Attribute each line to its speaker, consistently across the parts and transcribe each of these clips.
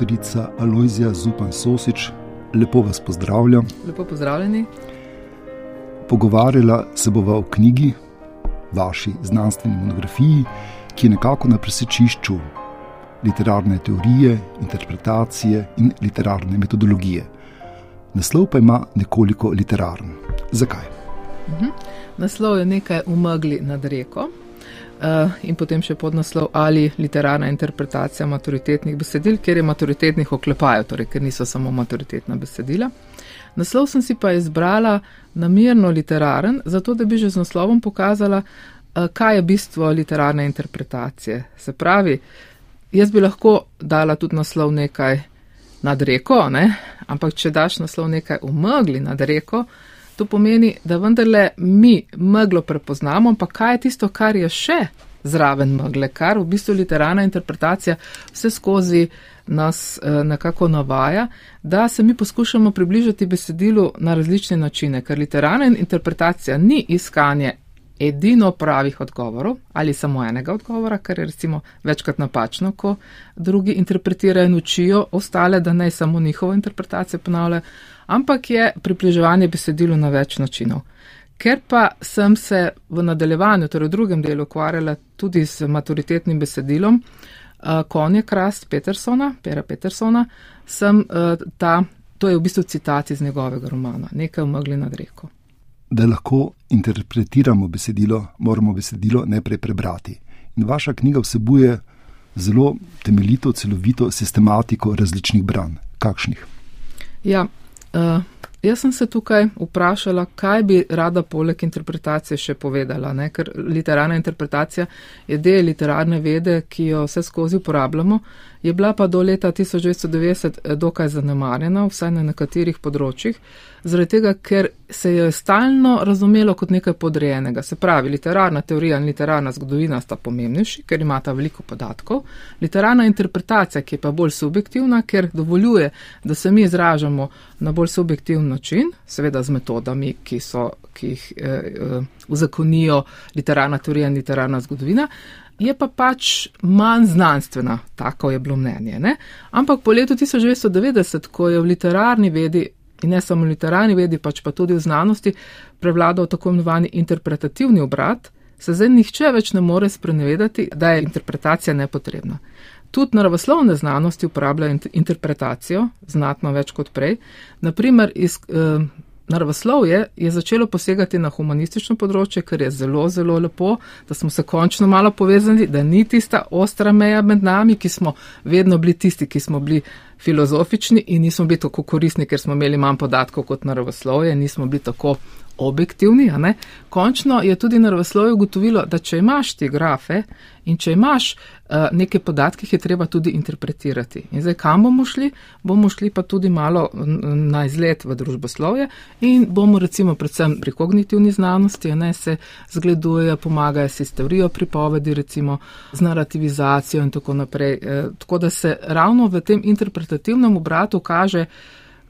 Speaker 1: dr. Aloizija Zupan Sosič. Lepo vas pozdravljam.
Speaker 2: Lepo pozdravljeni.
Speaker 1: Pogovarjala se bova o knjigi, vaši znanstveni monografiji, ki je nekako na presečišču literarne teorije, interpretacije in literarne metodologije. Naslov pa ima nekoliko literaren. Zakaj?
Speaker 2: Mhm. Naslov je nekaj umagli nad reko. Uh, in potem še podnaslov ali literarna interpretacija maturitetnih besedil, ker je maturitetnih oklepajo, torej ker niso samo maturitetna besedila. Naslov sem si pa izbrala namerno literaren, zato da bi že z naslovom pokazala, uh, kaj je bistvo literarne interpretacije. Se pravi, jaz bi lahko dala tudi naslov nekaj nad reko, ne? ampak če daš naslov nekaj umagli nad reko, To pomeni, da vendarle mi meglo prepoznamo, pa kaj je tisto, kar je še zraven megle, kar v bistvu literarna interpretacija vse skozi nas eh, nekako navaja, da se mi poskušamo približati besedilu na različne načine, ker literarna interpretacija ni iskanje edino pravih odgovorov ali samo enega odgovora, kar je recimo večkrat napačno, ko drugi interpretirajo in učijo ostale, da ne samo njihovo interpretacijo ponavljajo ampak je približevanje besedilu na več načinov. Ker pa sem se v nadaljevanju, torej v drugem delu, ukvarjala tudi z maturitetnim besedilom, uh, konje krast Petersona, Pera Petersona, sem uh, ta, to je v bistvu citat iz njegovega romana, nekaj umagli nad reko.
Speaker 1: Da lahko interpretiramo besedilo, moramo besedilo najprej prebrati. In vaša knjiga vsebuje zelo temeljito, celovito sistematiko različnih branj. Kakšnih?
Speaker 2: Ja, Uh, jaz sem se tukaj vprašala, kaj bi rada poleg interpretacije še povedala, ne? ker literarna interpretacija je del literarne vede, ki jo vse skozi uporabljamo, je bila pa do leta 1990 eh, dokaj zanemarjena, vsaj na nekaterih področjih, zaradi tega, ker se je stalno razumelo kot nekaj podrejenega. Se pravi, literarna teorija in literarna zgodovina sta pomembnejši, ker imata veliko podatkov, literarna interpretacija, ki je pa bolj subjektivna, ker dovoljuje, da se mi izražamo na bolj subjektivn način, seveda z metodami, ki, so, ki jih eh, eh, uzakonijo literarna teorija in literarna zgodovina je pa pač manj znanstvena, tako je bilo mnenje. Ne? Ampak po letu 1990, ko je v literarni vedi in ne samo v literarni vedi, pač pa tudi v znanosti prevladal tako imenovani interpretativni obrat, se zdaj nihče več ne more sprenevedati, da je interpretacija nepotrebna. Tudi naravoslovne znanosti uporabljajo interpretacijo, znatno več kot prej. Naprimer, iz, eh, naravoslovje je začelo posegati na humanistično področje, ker je zelo, zelo lepo, da smo se končno malo povezali, da ni tista ostra meja med nami, ki smo vedno bili tisti, ki smo bili filozofični in nismo bili tako koristni, ker smo imeli manj podatkov kot naravoslovje, nismo bili tako objektivni. Končno je tudi naravoslovje ugotovilo, da če imaš ti grafe in če imaš uh, neke podatke, jih je treba tudi interpretirati. In zdaj, kam bomo šli? Bomo šli pa tudi malo na izlet v družboslovje in bomo recimo predvsem pri kognitivni znanosti, ne se zgledujejo, pomagajo si s teorijo pripovedi, recimo z narativizacijo in tako naprej. Uh, tako da se ravno v tem interpretativnem obratu kaže,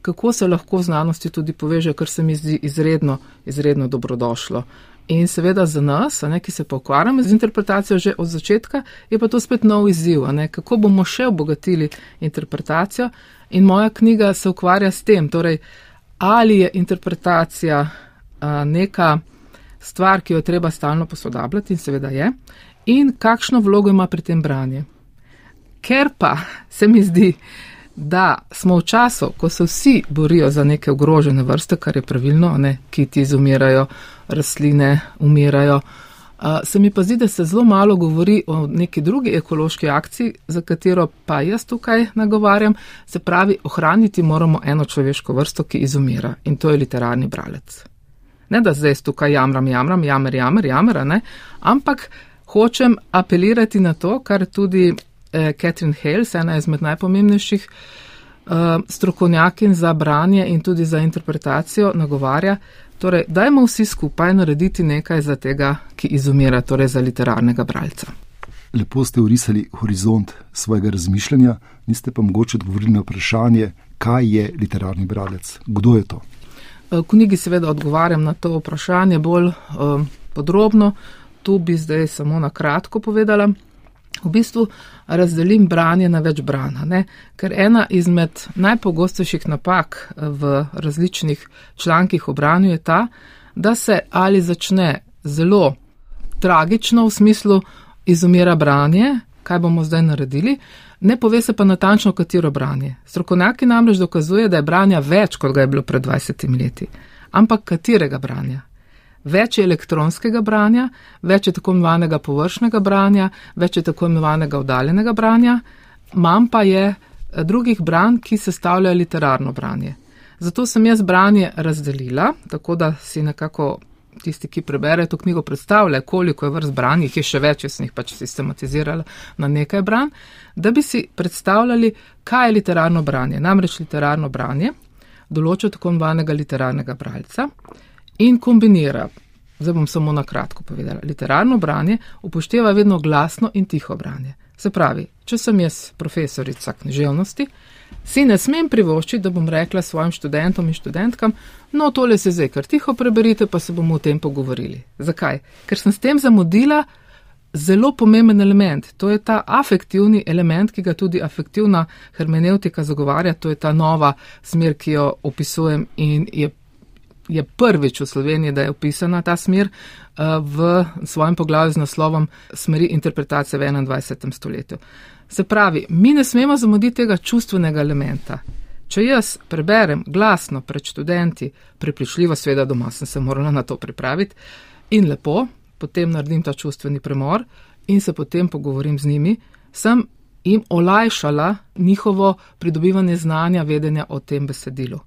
Speaker 2: kako se lahko znanosti tudi poveže, kar se mi zdi izredno, izredno dobrodošlo. In seveda za nas, ne, ki se pa ukvarjamo z interpretacijo že od začetka, je pa to spet nov izziv, ne, kako bomo še obogatili interpretacijo. In moja knjiga se ukvarja s tem, torej, ali je interpretacija a, neka stvar, ki jo treba stalno posodabljati, in seveda je, in kakšno vlogo ima pri tem branje. Ker pa se mi zdi, da smo v času, ko se vsi borijo za neke ogrožene vrste, kar je pravilno, ne, kiti izumirajo, rastline umirajo. Se mi pa zdi, da se zelo malo govori o neki drugi ekološki akciji, za katero pa jaz tukaj nagovarjam, se pravi, ohraniti moramo eno človeško vrsto, ki izumira in to je literarni bralec. Ne da zdaj tukaj jamram, jamram, jamer, jamer, jamer, ne, ampak hočem apelirati na to, kar tudi Catherine Hales, ena izmed najpomembnejših eh, strokovnjakin za branje in tudi za interpretacijo, nagovarja. Torej, dajmo vsi skupaj narediti nekaj za tega, ki izumira, torej za literarnega bralca.
Speaker 1: Lepo ste urisali horizont svojega razmišljanja, niste pa mogoče odgovorili na vprašanje, kaj je literarni bralec, kdo je to.
Speaker 2: Eh, v knjigi seveda odgovarjam na to vprašanje bolj um, podrobno, tu bi zdaj samo na kratko povedala. V bistvu razdelim branje na več brana, ne? ker ena izmed najpogostejših napak v različnih člankih o branju je ta, da se ali začne zelo tragično v smislu izumira branje, kaj bomo zdaj naredili, ne pove se pa natančno, katero branje. Strokovnjaki namreč dokazuje, da je branja več, kot ga je bilo pred 20 leti. Ampak katerega branja? Več je elektronskega branja, več je tako imenovanega površnega branja, več je tako imenovanega oddaljenega branja, manj pa je eh, drugih branj, ki sestavljajo literarno branje. Zato sem jaz branje razdelila, tako da si nekako tisti, ki preberejo to knjigo, predstavljajo, koliko je vrst branj, jih je še več, jaz sem jih pač sistematizirala na nekaj branj, da bi si predstavljali, kaj je literarno branje. Namreč literarno branje določa tako imenovanega literarnega bralca in kombinira. Zdaj bom samo na kratko povedala. Literarno branje upošteva vedno glasno in tiho branje. Se pravi, če sem jaz profesorica književnosti, si ne smem privoščiti, da bom rekla svojim študentom in študentkam, no, tole se zdaj kar tiho preberite, pa se bomo o tem pogovorili. Zakaj? Ker sem s tem zamudila zelo pomemben element. To je ta afektivni element, ki ga tudi afektivna hermeneutika zagovarja, to je ta nova smer, ki jo opisujem in je je prvič v Sloveniji, da je opisana ta smer eh, v svojem poglavju z naslovom Smeri interpretacije v 21. stoletju. Se pravi, mi ne smemo zamuditi tega čustvenega elementa. Če jaz preberem glasno pred študenti, prepričljivo, seveda doma sem se morala na to pripraviti in lepo, potem naredim ta čustveni premor in se potem pogovorim z njimi, sem jim olajšala njihovo pridobivanje znanja, vedenja o tem besedilu.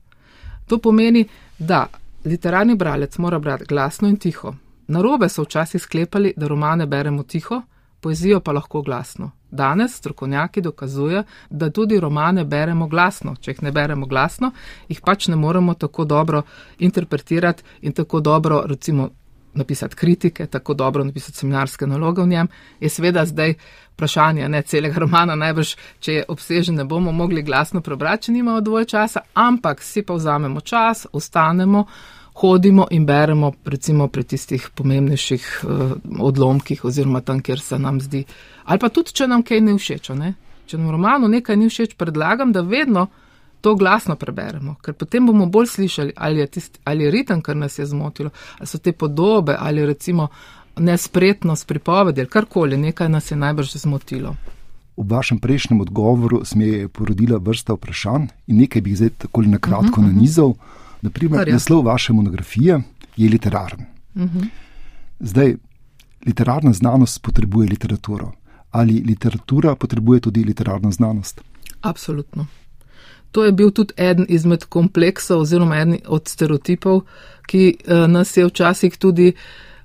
Speaker 2: To pomeni, da literarni bralec mora brati glasno in tiho. Narobe so včasih sklepali, da romane beremo tiho, poezijo pa lahko glasno. Danes strokovnjaki dokazujejo, da tudi romane beremo glasno. Če jih ne beremo glasno, jih pač ne moremo tako dobro interpretirati in tako dobro, recimo, napisati kritike, tako dobro napisati seminarske naloge v njem. Je seveda zdaj vprašanje, ne celega romana, najbrž, če je obsežen, ne bomo mogli glasno prebrati, če nimamo dovolj časa, ampak si pa vzamemo čas, ostanemo hodimo in beremo, recimo pri tistih pomembnejših uh, odlomkih oziroma tam, kjer se nam zdi. Ali pa tudi, če nam kaj ne všeč. Ne? Če nam romano nekaj ni všeč, predlagam, da vedno to glasno preberemo, ker potem bomo bolj slišali, ali je, tist, ali je ritem, kar nas je zmotilo, ali so te podobe, ali recimo nespretnost pripovedi, ali karkoli, nekaj nas je najbrž zmotilo.
Speaker 1: V vašem prejšnjem odgovoru smo je porodila vrsta vprašanj in nekaj bi zdaj tako na kratko uh -huh, nanizal. Uh -huh. Naprimer, naslov vaše monografije je literaren. Uh mhm. -huh. Zdaj, literarna znanost potrebuje literaturo. Ali literatura potrebuje tudi literarno znanost?
Speaker 2: Absolutno. To je bil tudi eden izmed kompleksov oziroma eden od stereotipov, ki uh, nas je včasih tudi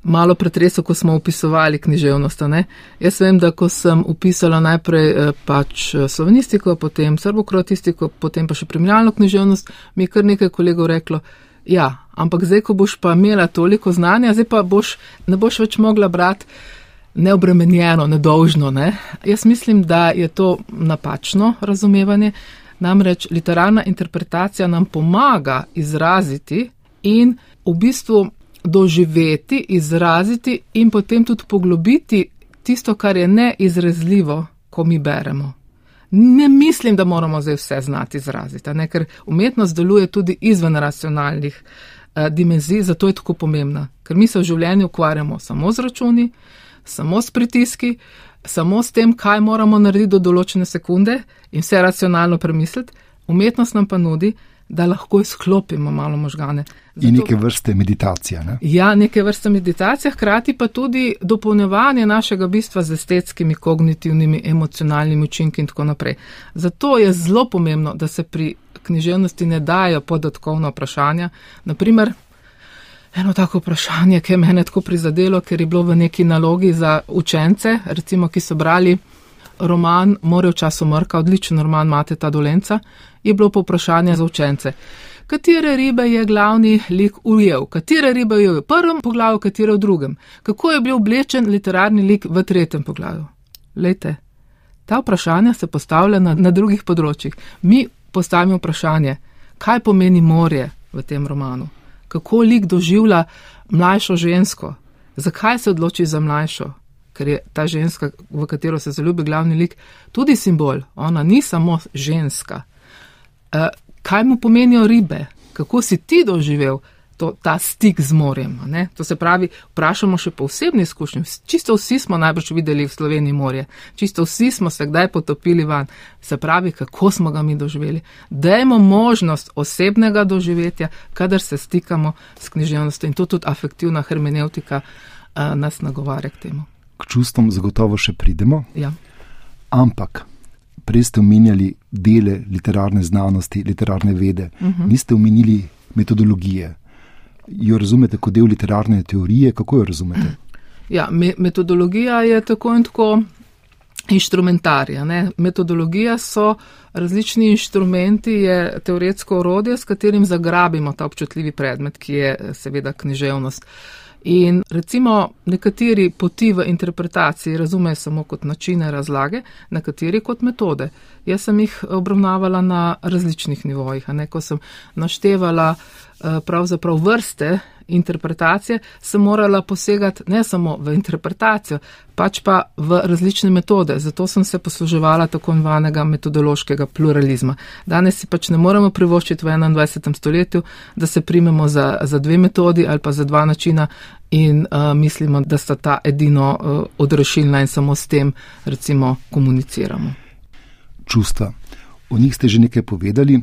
Speaker 2: malo pretresel, ko smo opisovali književnost. Ne? Jaz vem, da ko sem upisala najprej uh, pač eh, slovenistiko, potem srbokrotistiko, potem pa še primerjalno književnost, mi je kar nekaj kolegov reklo, ja, ampak zdaj, ko boš pa imela toliko znanja, zdaj pa boš, ne boš več mogla brati neobremenjeno, nedolžno. Ne? Jaz mislim, da je to napačno razumevanje. Namreč literarna interpretacija nam pomaga izraziti in v bistvu doživeti, izraziti in potem tudi poglobiti tisto, kar je neizrezljivo, ko mi beremo. Ne mislim, da moramo zdaj vse znati izraziti, ne? ker umetnost deluje tudi izven racionalnih eh, dimenzij, zato je tako pomembna. Ker mi se v življenju ukvarjamo samo z računi, samo s pritiski, samo s tem, kaj moramo narediti do določene sekunde in vse racionalno premisliti, umetnost nam pa nudi, da lahko izklopimo malo možgane.
Speaker 1: Zato, in neke vrste meditacije. Ne?
Speaker 2: Ja, neke vrste meditacije, hkrati pa tudi dopolnjevanje našega bistva z estetskimi, kognitivnimi, emocionalnimi učinki in tako naprej. Zato je zelo pomembno, da se pri književnosti ne dajo podatkovna vprašanja. Naprimer, eno tako vprašanje, ki je mene tako prizadelo, ker je bilo v neki nalogi za učence, recimo, ki so brali roman More v času mrka, odličen roman Mate ta dolenca, je bilo povprašanje za učence. Katere ribe je glavni lik ujel? Katere ribe je v prvem poglavju, katere v drugem? Kako je bil oblečen literarni lik v tretjem poglavju? Lejte, ta vprašanja se postavlja na, na drugih področjih. Mi postavimo vprašanje, kaj pomeni morje v tem romanu? Kako lik doživlja mlajšo žensko? Zakaj se odloči za mlajšo? ker je ta ženska, v katero se zaljubi glavni lik, tudi simbol. Ona ni samo ženska. Uh, kaj mu pomenijo ribe? Kako si ti doživel to, ta stik z morjem? Ne? To se pravi, vprašamo še po osebni izkušnji. Čisto vsi smo najbrž videli v Sloveniji morje, čisto vsi smo se kdaj potopili van. Se pravi, kako smo ga mi doživeli. Dajmo možnost osebnega doživetja, kadar se stikamo s književnostjo in to tudi afektivna hermeneutika uh, nas nagovarja k temu.
Speaker 1: K čustvom zagotovo še pridemo.
Speaker 2: Ja.
Speaker 1: Ampak prej ste omenjali dele literarne znanosti, literarne vede, uh -huh. niste omenili metodologije. Jo razumete kot del literarne teorije? Kako jo razumete?
Speaker 2: Ja, me metodologija je tako in tako inštrumentarija. Ne? Metodologija so različni inštrumenti, je teoretsko orodje, s katerim zagrabimo ta občutljivi predmet, ki je seveda književnost. Uh, In recimo nekateri poti v interpretaciji razumejo samo kot načine razlage, nekateri kot metode. Jaz sem jih obravnavala na različnih nivojih, ne ko sem naštevala eh, pravzaprav vrste interpretacije, sem morala posegati ne samo v interpretacijo, pač pa v različne metode. Zato sem se posluževala tako imenovanega metodološkega pluralizma. Danes si pač ne moremo privoščiti v 21. stoletju, da se primemo za, za dve metodi ali pa za dva načina in uh, mislimo, da sta ta edino uh, odrešilna in samo s tem recimo komuniciramo.
Speaker 1: Čustva. O njih ste že nekaj povedali.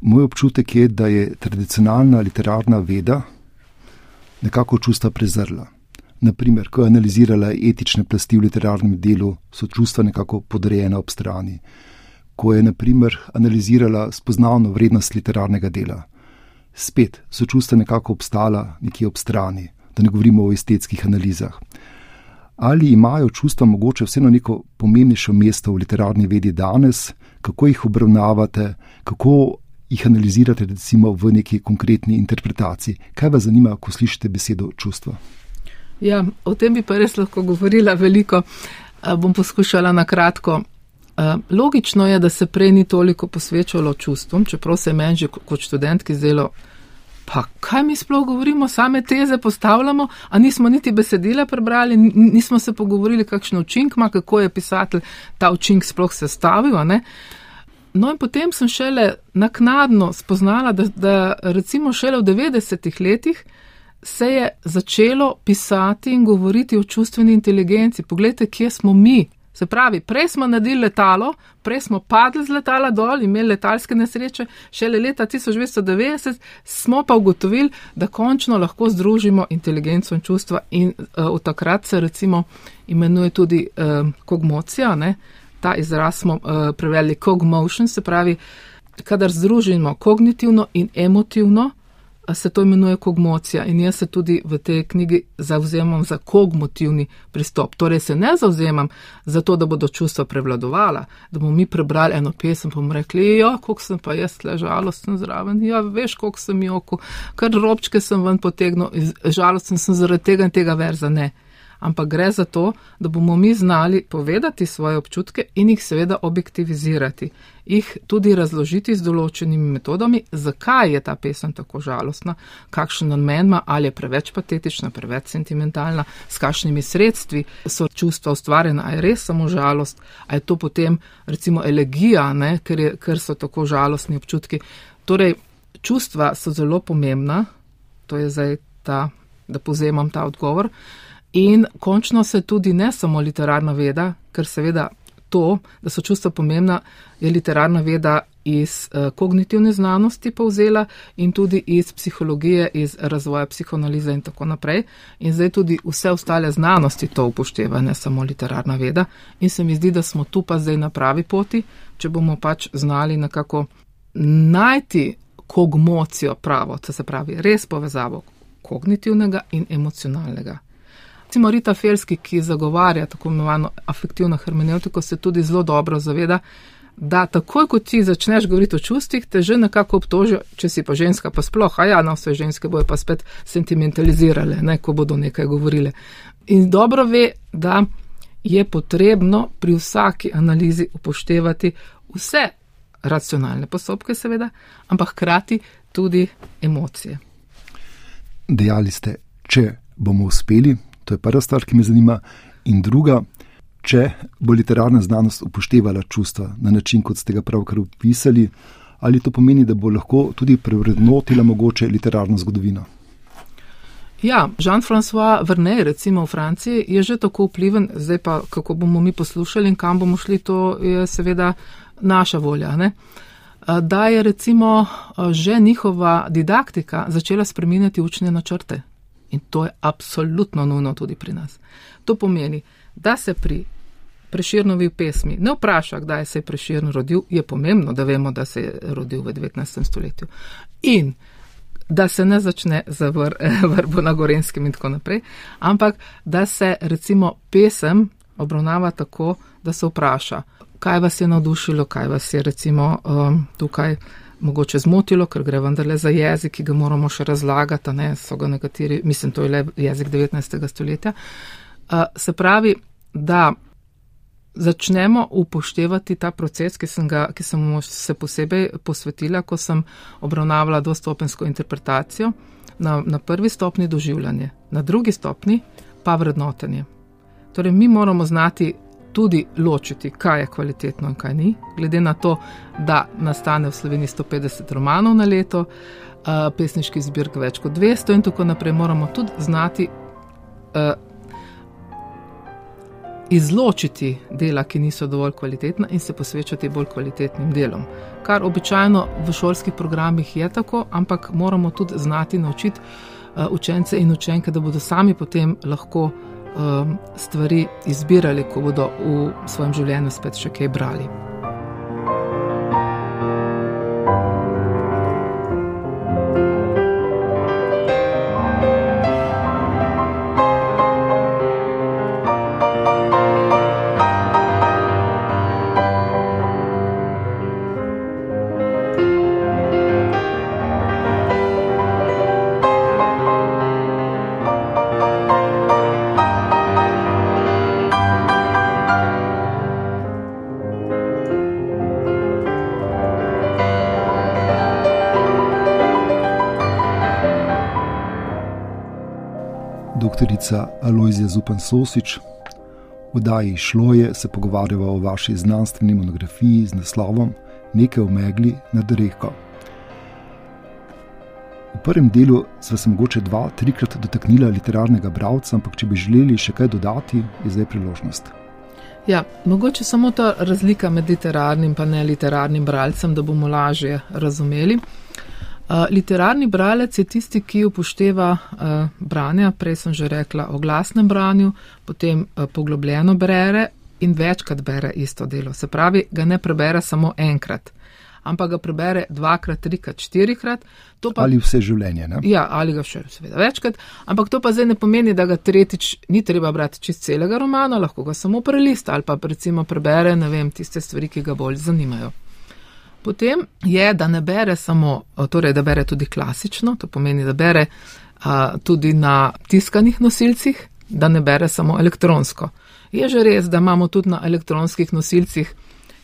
Speaker 1: Moj občutek je, da je tradicionalna literarna veda nekako čustva prezrla. Naprimer, ko je analizirala etične plasti v literarnem delu, so čustva nekako podrejena ob strani. Ko je, naprimer, analizirala spoznavno vrednost literarnega dela, spet so čustva nekako obstala nekje ob strani, da ne govorimo o estetskih analizah. Ali imajo čustva mogoče vseeno neko pomembnejšo mesto v literarni vedi danes, kako jih obravnavate, kako jih analizirate, recimo v neki konkretni interpretaciji. Kaj vas zanima, ko slišite besedo čustva?
Speaker 2: Ja, o tem bi pa res lahko govorila veliko. Bom poskušala na kratko. Logično je, da se prej ni toliko posvečalo čustvom, čeprav se meni že kot študentki zdelo, pa kaj mi sploh govorimo, same teze postavljamo, a nismo niti besedila prebrali, nismo se pogovorili, kakšen učink ima, kako je pisatelj ta učink sploh sestavil. No, in potem sem šele naknadno spoznala, da, da recimo šele v 90-ih letih se je začelo pisati in govoriti o čustveni inteligenci. Poglejte, kje smo mi. Se pravi, prej smo naredili letalo, prej smo padli z letala dol imeli letalske nesreče, šele leta 1990 smo pa ugotovili, da končno lahko združimo inteligenco in čustva in uh, od takrat se recimo imenuje tudi uh, kogmocija, ne? Ta izraz smo uh, preveli cogmotion, se pravi, kadar združimo kognitivno in emotivno, se to imenuje kogmocija. In jaz se tudi v tej knjigi zauzemam za kogmotivni pristop. Torej se ne zauzemam za to, da bodo čustva prevladovala, da bomo mi prebrali eno pesem, pa bomo rekli, ja, koliko sem pa jaz le žalosten zraven, ja, veš, koliko sem joko, kar robčke sem ven potegnil, žalosten sem zaradi tega in tega verza, ne ampak gre za to, da bomo mi znali povedati svoje občutke in jih seveda objektivizirati, jih tudi razložiti z določenimi metodami, zakaj je ta pesem tako žalostna, kakšen namen ima, ali je preveč patetična, preveč sentimentalna, s kakšnimi sredstvi so čustva ustvarjena, ali je res samo žalost, ali je to potem recimo elegija, ne, ker, je, ker so tako žalostni občutki. Torej, čustva so zelo pomembna, to je zdaj ta, da povzemam ta odgovor. In končno se tudi ne samo literarna veda, ker seveda to, da so čustva pomembna, je literarna veda iz uh, kognitivne znanosti povzela in tudi iz psihologije, iz razvoja psihoanalize in tako naprej. In zdaj tudi vse ostale znanosti to upošteva, ne samo literarna veda. In se mi zdi, da smo tu pa zdaj na pravi poti, če bomo pač znali nekako najti kogmocijo pravo, to se pravi res povezavo kognitivnega in emocionalnega. Recimo Rita Felski, ki zagovarja tako imenovano afektivno hermeneutiko, se tudi zelo dobro zaveda, da takoj, ko ti začneš govoriti o čustvih, te že nekako obtožijo, če si pa ženska, pa sploh, a ja, no, vse ženske bojo pa spet sentimentalizirale, ne, ko bodo nekaj govorile. In dobro ve, da je potrebno pri vsaki analizi upoštevati vse racionalne postopke, seveda, ampak hkrati tudi emocije.
Speaker 1: Dejali ste, če bomo uspeli, To je prva stvar, ki me zanima. In druga, če bo literarna znanost upoštevala čustva na način, kot ste ga pravkar opisali, ali to pomeni, da bo lahko tudi prevrednotila mogoče literarno zgodovino.
Speaker 2: Ja, Jean-François Vernet, recimo v Franciji, je že tako vpliven, zdaj pa kako bomo mi poslušali in kam bomo šli, to je seveda naša volja. Ne? Da je recimo že njihova didaktika začela spreminjati učne načrte. In to je absolutno nujno tudi pri nas. To pomeni, da se pri preširnovi pesmi ne vpraša, kdaj se je preširn rodil, je pomembno, da vemo, da se je rodil v 19. stoletju. In da se ne začne z vr, vrbo na Gorenskem in tako naprej, ampak da se recimo pesem obravnava tako, da se vpraša, kaj vas je navdušilo, kaj vas je recimo um, tukaj mogoče zmotilo, ker gre vendarle za jezik, ki ga moramo še razlagati, ne so ga nekateri, mislim, to je le jezik 19. stoletja. Uh, se pravi, da začnemo upoštevati ta proces, ki sem, ga, ki sem mu se posebej posvetila, ko sem obravnavala dvostopensko interpretacijo, na, na prvi stopni doživljanje, na drugi stopni pa vrednotenje. Torej, mi moramo znati tudi ločiti, kaj je kvalitetno in kaj ni, glede na to, da nastane v Sloveniji 150 romanov na leto, pesniški zbirk več kot 200 in tako naprej, moramo tudi znati izločiti dela, ki niso dovolj kvalitetna in se posvečati bolj kvalitetnim delom. Kar običajno v šolskih programih je tako, ampak moramo tudi znati naučiti učence in učenke, da bodo sami potem lahko stvari izbirali, ko bodo v svojem življenju spet še kaj brali.
Speaker 1: Doktorica Alojzija Zupan Sosič. V oddaji Šlo je se pogovarjava o vaši znanstveni monografiji z naslovom Nekaj o megli nad reko. V prvem delu sva se mogoče dva, trikrat dotaknila literarnega bralca, ampak če bi želeli še kaj dodati, je zdaj priložnost.
Speaker 2: Ja, mogoče samo ta razlika med literarnim in neliterarnim bralcem, da bomo lažje razumeli. Uh, literarni bralec je tisti, ki upošteva uh, branje, prej sem že rekla o glasnem branju, potem uh, poglobljeno bere in večkrat bere isto delo. Se pravi, ga ne prebere samo enkrat, ampak ga prebere dvakrat, trikrat, štirikrat.
Speaker 1: Pa, ali vse življenje. Ne?
Speaker 2: Ja, ali ga še seveda večkrat, ampak to pa zdaj ne pomeni, da ga tretjič ni treba brati čist celega romana, lahko ga samo prelista ali pa recimo prebere, ne vem, tiste stvari, ki ga bolj zanimajo. Potem je, da ne bere samo, torej da bere tudi klasično, to pomeni, da bere a, tudi na tiskanih nosilcih, da ne bere samo elektronsko. Je že res, da imamo tudi na elektronskih nosilcih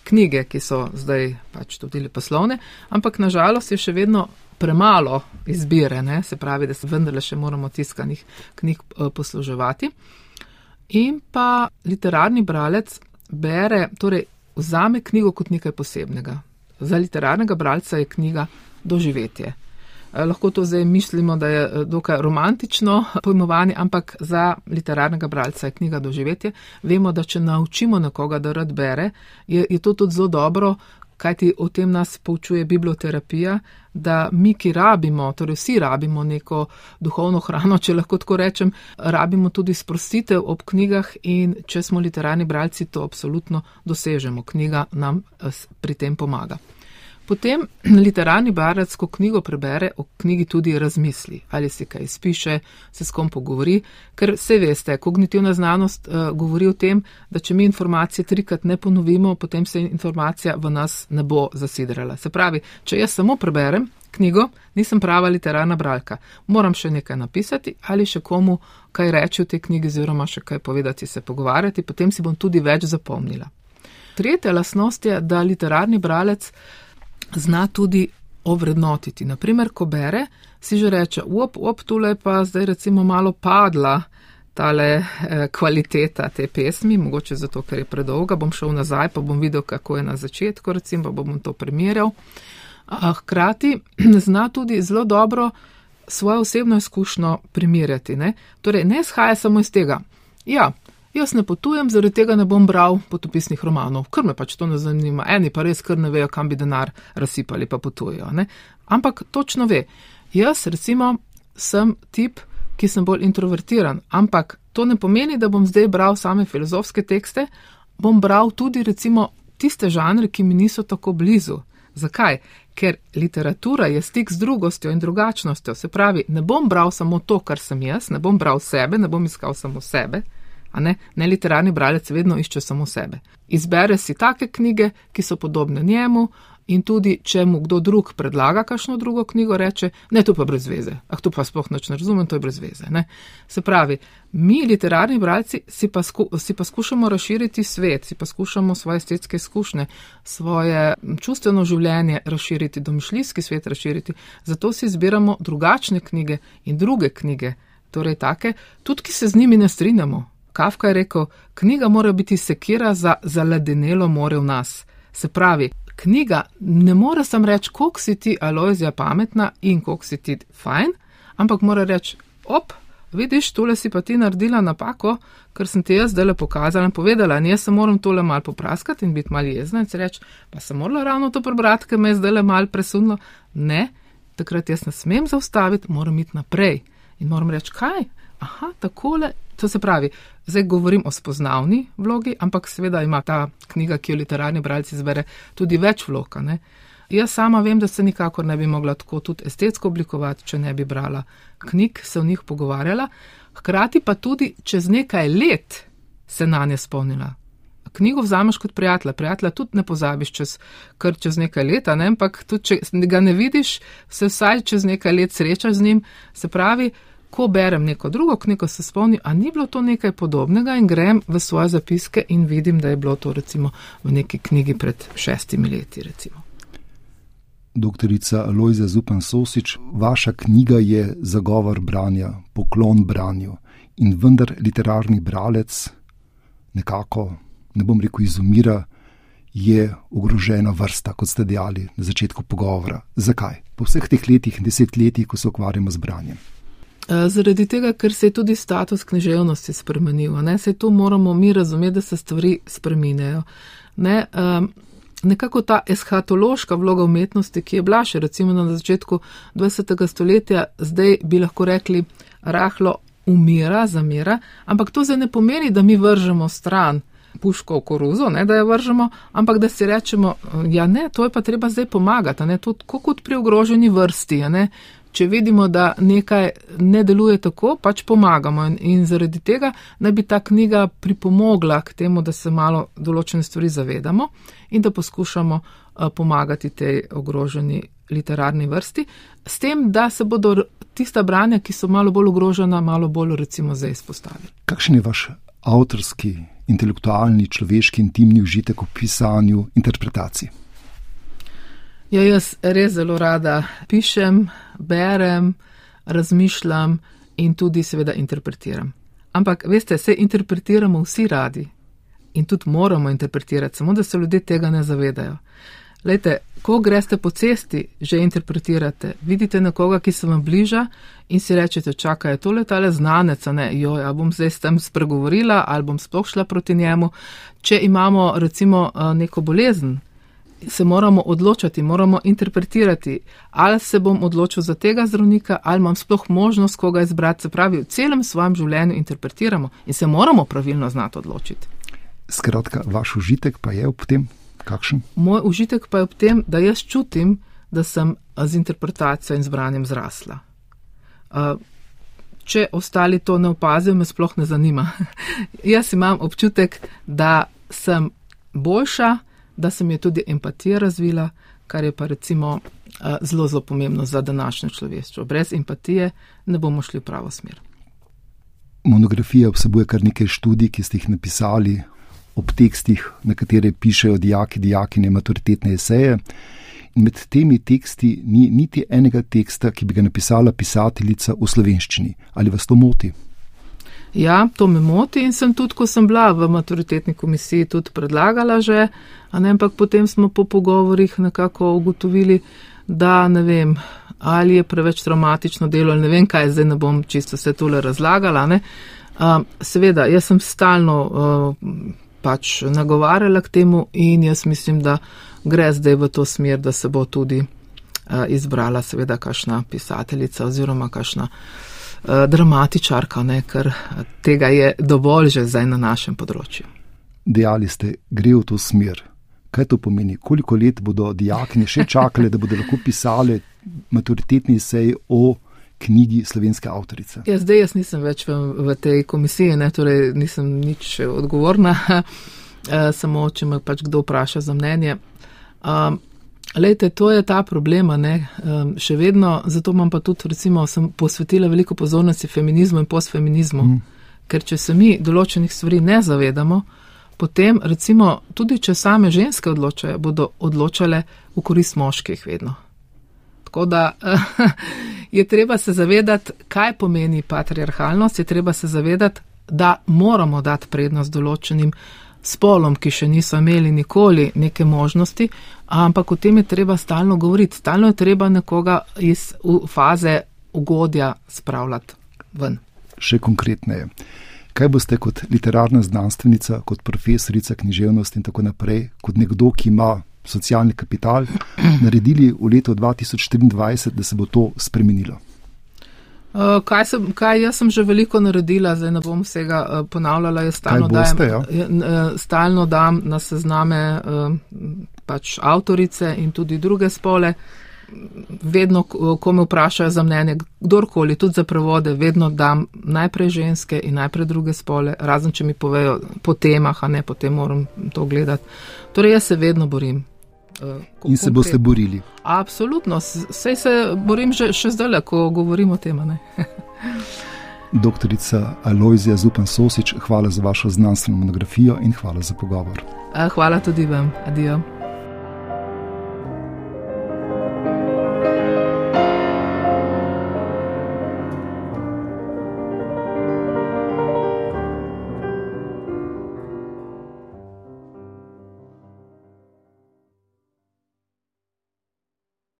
Speaker 2: knjige, ki so zdaj pač tudi poslovne, ampak nažalost je še vedno premalo izbire, ne? se pravi, da se vendarle še moramo tiskanih knjig posluževati. In pa literarni bralec bere, torej vzame knjigo kot nekaj posebnega, Za literarnega bralca je knjiga doživetje. Eh, lahko to zdaj mislimo, da je eh, dokaj romantično pojmovanje, ampak za literarnega bralca je knjiga doživetje. Vemo, da če naučimo nekoga, da rad bere, je, je to tudi zelo dobro, kajti o tem nas poučuje biblioterapija, da mi, ki rabimo, torej vsi rabimo neko duhovno hrano, če lahko tako rečem, rabimo tudi sprostitev ob knjigah in če smo literarni bralci, to absolutno dosežemo. Knjiga nam eh, pri tem pomaga. Potem literarni barec, ko knjigo prebere, o knjigi tudi razmisli, ali si kaj spiše, se s kom pogovori, ker vse veste, kognitivna znanost uh, govori o tem, da če mi informacije trikrat ne ponovimo, potem se informacija v nas ne bo zasidrala. Se pravi, če jaz samo preberem knjigo, nisem prava literarna bralka, moram še nekaj napisati ali še komu kaj reči v tej knjigi, oziroma še kaj povedati, se pogovarjati, potem si bom tudi več zapomnila. Tretja lasnost je, da literarni bralec zna tudi ovrednotiti. Naprimer, ko bere, si že reče, op, op, tule pa zdaj recimo malo padla tale eh, kvaliteta te pesmi, mogoče zato, ker je predolga, bom šel nazaj, pa bom videl, kako je na začetku, recimo, pa bom to primerjal. Hkrati zna tudi zelo dobro svojo osebno izkušnjo primerjati. Ne? Torej, ne izhaja samo iz tega. Ja, jaz ne potujem, zaradi tega ne bom bral potopisnih romanov, ker me pač to ne zanima. Eni pa res kar ne vejo, kam bi denar razsipali, pa potujejo. Ne? Ampak točno ve. Jaz, recimo, sem tip, ki sem bolj introvertiran, ampak to ne pomeni, da bom zdaj bral same filozofske tekste, bom bral tudi, recimo, tiste žanre, ki mi niso tako blizu. Zakaj? Ker literatura je stik z drugostjo in drugačnostjo. Se pravi, ne bom bral samo to, kar sem jaz, ne bom bral sebe, ne bom iskal samo sebe. Ne? ne literarni bralec vedno išče samo sebe. Izbere si take knjige, ki so podobne njemu, in tudi, če mu kdo drug predlaga kakšno drugo knjigo, reče: Ne, to pa brez veze. Ah, to pa sploh ne razumem, to je brez veze. Ne? Se pravi, mi, literarni bralci, si pa, sku, si pa skušamo razširiti svet, si pa skušamo svoje estetske izkušnje, svoje čustveno življenje razširiti, domišljijski svet razširiti. Zato si izbiramo drugačne knjige in druge knjige, torej take, tudi ki se z njimi ne strinjamo. Kafka je rekel: Knjiga mora biti sekira za zaledenelo more v nas. Se pravi, knjiga ne more sam reči, koliko si ti Alojzija pametna in koliko si ti fajn, ampak mora reči, op, vidiš, tole si pa ti naredila napako, ker sem ti jaz zdaj le pokazala in povedala, in jaz se moram tole mal popraskati in biti mal jezna in se reči, pa sem morala ravno to prebrati, ker me je zdaj le mal presunilo. Ne, takrat jaz ne smem zaustaviti, moram iti naprej in moram reči, kaj, aha, takole To se pravi, zdaj govorim o spoznavni vlogi, ampak seveda ima ta knjiga, ki jo literarni bralci zbere, tudi več vlog. Ne? Jaz sama vem, da se nikakor ne bi mogla tako tudi estetsko oblikovati, če ne bi brala knjig, se v njih pogovarjala, hkrati pa tudi čez nekaj let se na nje spomnila. Knjigo vzameš kot prijatelja, prijatelja tudi ne pozabiš čez, kar čez nekaj leta, ne? ampak tudi če ga ne vidiš, se vsaj čez nekaj let srečaš z njim, se pravi, ko berem neko drugo knjigo, se spomnim, a ni bilo to nekaj podobnega in grem v svoje zapiske in vidim, da je bilo to recimo v neki knjigi pred šestimi leti. Recimo.
Speaker 1: Doktorica Lojza Zupan Sosič, vaša knjiga je zagovor branja, poklon branju in vendar literarni bralec nekako, ne bom rekel, izumira, je ogrožena vrsta, kot ste dejali na začetku pogovora. Zakaj? Po vseh teh letih, desetletjih, ko se ukvarjamo z branjem.
Speaker 2: Eh, zaradi tega, ker se je tudi status književnosti spremenil. Ne? Se to moramo mi razumeti, da se stvari spreminjajo. Ne? Um, nekako ta eschatološka vloga umetnosti, ki je bila še recimo na začetku 20. stoletja, zdaj bi lahko rekli rahlo umira, zamira, ampak to zdaj ne pomeni, da mi vržemo stran puško v koruzo, ne, da jo vržemo, ampak da si rečemo, ja ne, to je pa treba zdaj pomagati, ne, to kot pri ogroženi vrsti, ne, če vidimo, da nekaj ne deluje tako, pač pomagamo. In, in zaradi tega naj bi ta knjiga pripomogla k temu, da se malo določene stvari zavedamo in da poskušamo uh, pomagati tej ogroženi literarni vrsti, s tem, da se bodo tista branja, ki so malo bolj ogrožena, malo bolj recimo zdaj izpostavili.
Speaker 1: Kakšen je vaš avtorski, intelektualni, človeški, intimni užitek v pisanju interpretacij?
Speaker 2: Ja, jaz res zelo rada pišem, berem, razmišljam in tudi seveda interpretiram. Ampak, veste, se interpretiramo vsi radi in tudi moramo interpretirati, samo da se ljudje tega ne zavedajo. Lejte, ko greste po cesti, že interpretirate, vidite nekoga, ki se vam bliža in si rečete, čakaj, to je tale znanec, ne, jo, ja bom zdaj s tem spregovorila ali bom sploh šla proti njemu. Če imamo recimo eh, neko bolezen, se moramo odločiti, moramo interpretirati, ali se bom odločil za tega zdravnika, ali imam sploh možnost koga izbrati. Se pravi, v celem svojem življenju interpretiramo in se moramo pravilno znati odločiti.
Speaker 1: Skratka, vaš užitek pa je ob tem kakšen?
Speaker 2: Moj užitek pa je ob tem, da jaz čutim, da sem z interpretacijo in zbranjem zrasla. Če ostali to ne opazijo, me sploh ne zanima. jaz imam občutek, da sem boljša, da se mi je tudi empatija razvila, kar je pa recimo zelo, zelo pomembno za današnjo človeštvo. Brez empatije ne bomo šli v pravo smer.
Speaker 1: Monografija vsebuje kar nekaj študij, ki ste jih napisali ob tekstih, na katere pišejo dijaki, dijakine, maturitetne eseje. In med temi teksti ni niti enega teksta, ki bi ga napisala pisateljica v slovenščini. Ali vas to moti?
Speaker 2: Ja, to me moti in sem tudi, ko sem bila v maturitetni komisiji, tudi predlagala že, ne, ampak potem smo po pogovorih nekako ugotovili, da ne vem, ali je preveč traumatično delo, ali ne vem, kaj zdaj ne bom čisto vse tole razlagala. Uh, seveda, jaz sem stalno uh, pač nagovarjala k temu in jaz mislim, da gre zdaj v to smer, da se bo tudi uh, izbrala seveda kašna pisateljica oziroma kašna uh, dramatičarka, ne, ker tega je dovolj že zdaj na našem področju.
Speaker 1: Dejali ste, gre v to smer. Kaj to pomeni? Koliko let bodo dijakni še čakali, da bodo lahko pisali maturitetni sej o knjigi slovenske avtorice?
Speaker 2: Ja, zdaj jaz nisem več v, v tej komisiji, ne, torej nisem nič odgovorna, eh, samo če me pač kdo vpraša za mnenje. Um, Lejte, to je ta problema, ne, um, še vedno, zato imam pa tudi, recimo, sem posvetila veliko pozornosti feminizmu in postfeminizmu, mm. ker če se mi določenih stvari ne zavedamo, potem, recimo, tudi če same ženske odločajo, bodo odločale v korist moških vedno. Tako da je treba se zavedati, kaj pomeni patriarhalnost, je treba se zavedati, da moramo dati prednost določenim spolom, ki še niso imeli nikoli neke možnosti, ampak o tem je treba stalno govoriti. Stalno je treba nekoga iz faze ugodja spravljati ven.
Speaker 1: Še konkretneje. Kaj boste kot literarna znanstvenica, kot profesorica književnosti in tako naprej, kot nekdo, ki ima socialni kapital, naredili v letu 2024, da se bo to spremenilo?
Speaker 2: Uh, kaj, sem, kaj jaz sem že veliko naredila, zdaj ne bom vsega uh, ponavljala. Jaz stalno, boste, dajem, ja? uh, stalno dam na sezname pač avtorice in tudi druge spole. Vedno, ko me vprašajo za mnenje, kdorkoli, tudi za prevode, vedno dam najprej ženske in najprej druge spole, razen če mi povejo po temah, a ne potem moram to gledati. Torej, jaz se vedno borim.
Speaker 1: Uh, in se boste borili.
Speaker 2: Absolutno, vse se borim že, še zdaj, ko govorimo o tem.
Speaker 1: Doktorica Aloizija Zupan Sosič, hvala za vašo znanstveno monografijo in hvala za pogovor.
Speaker 2: Uh, hvala tudi vam, adijo.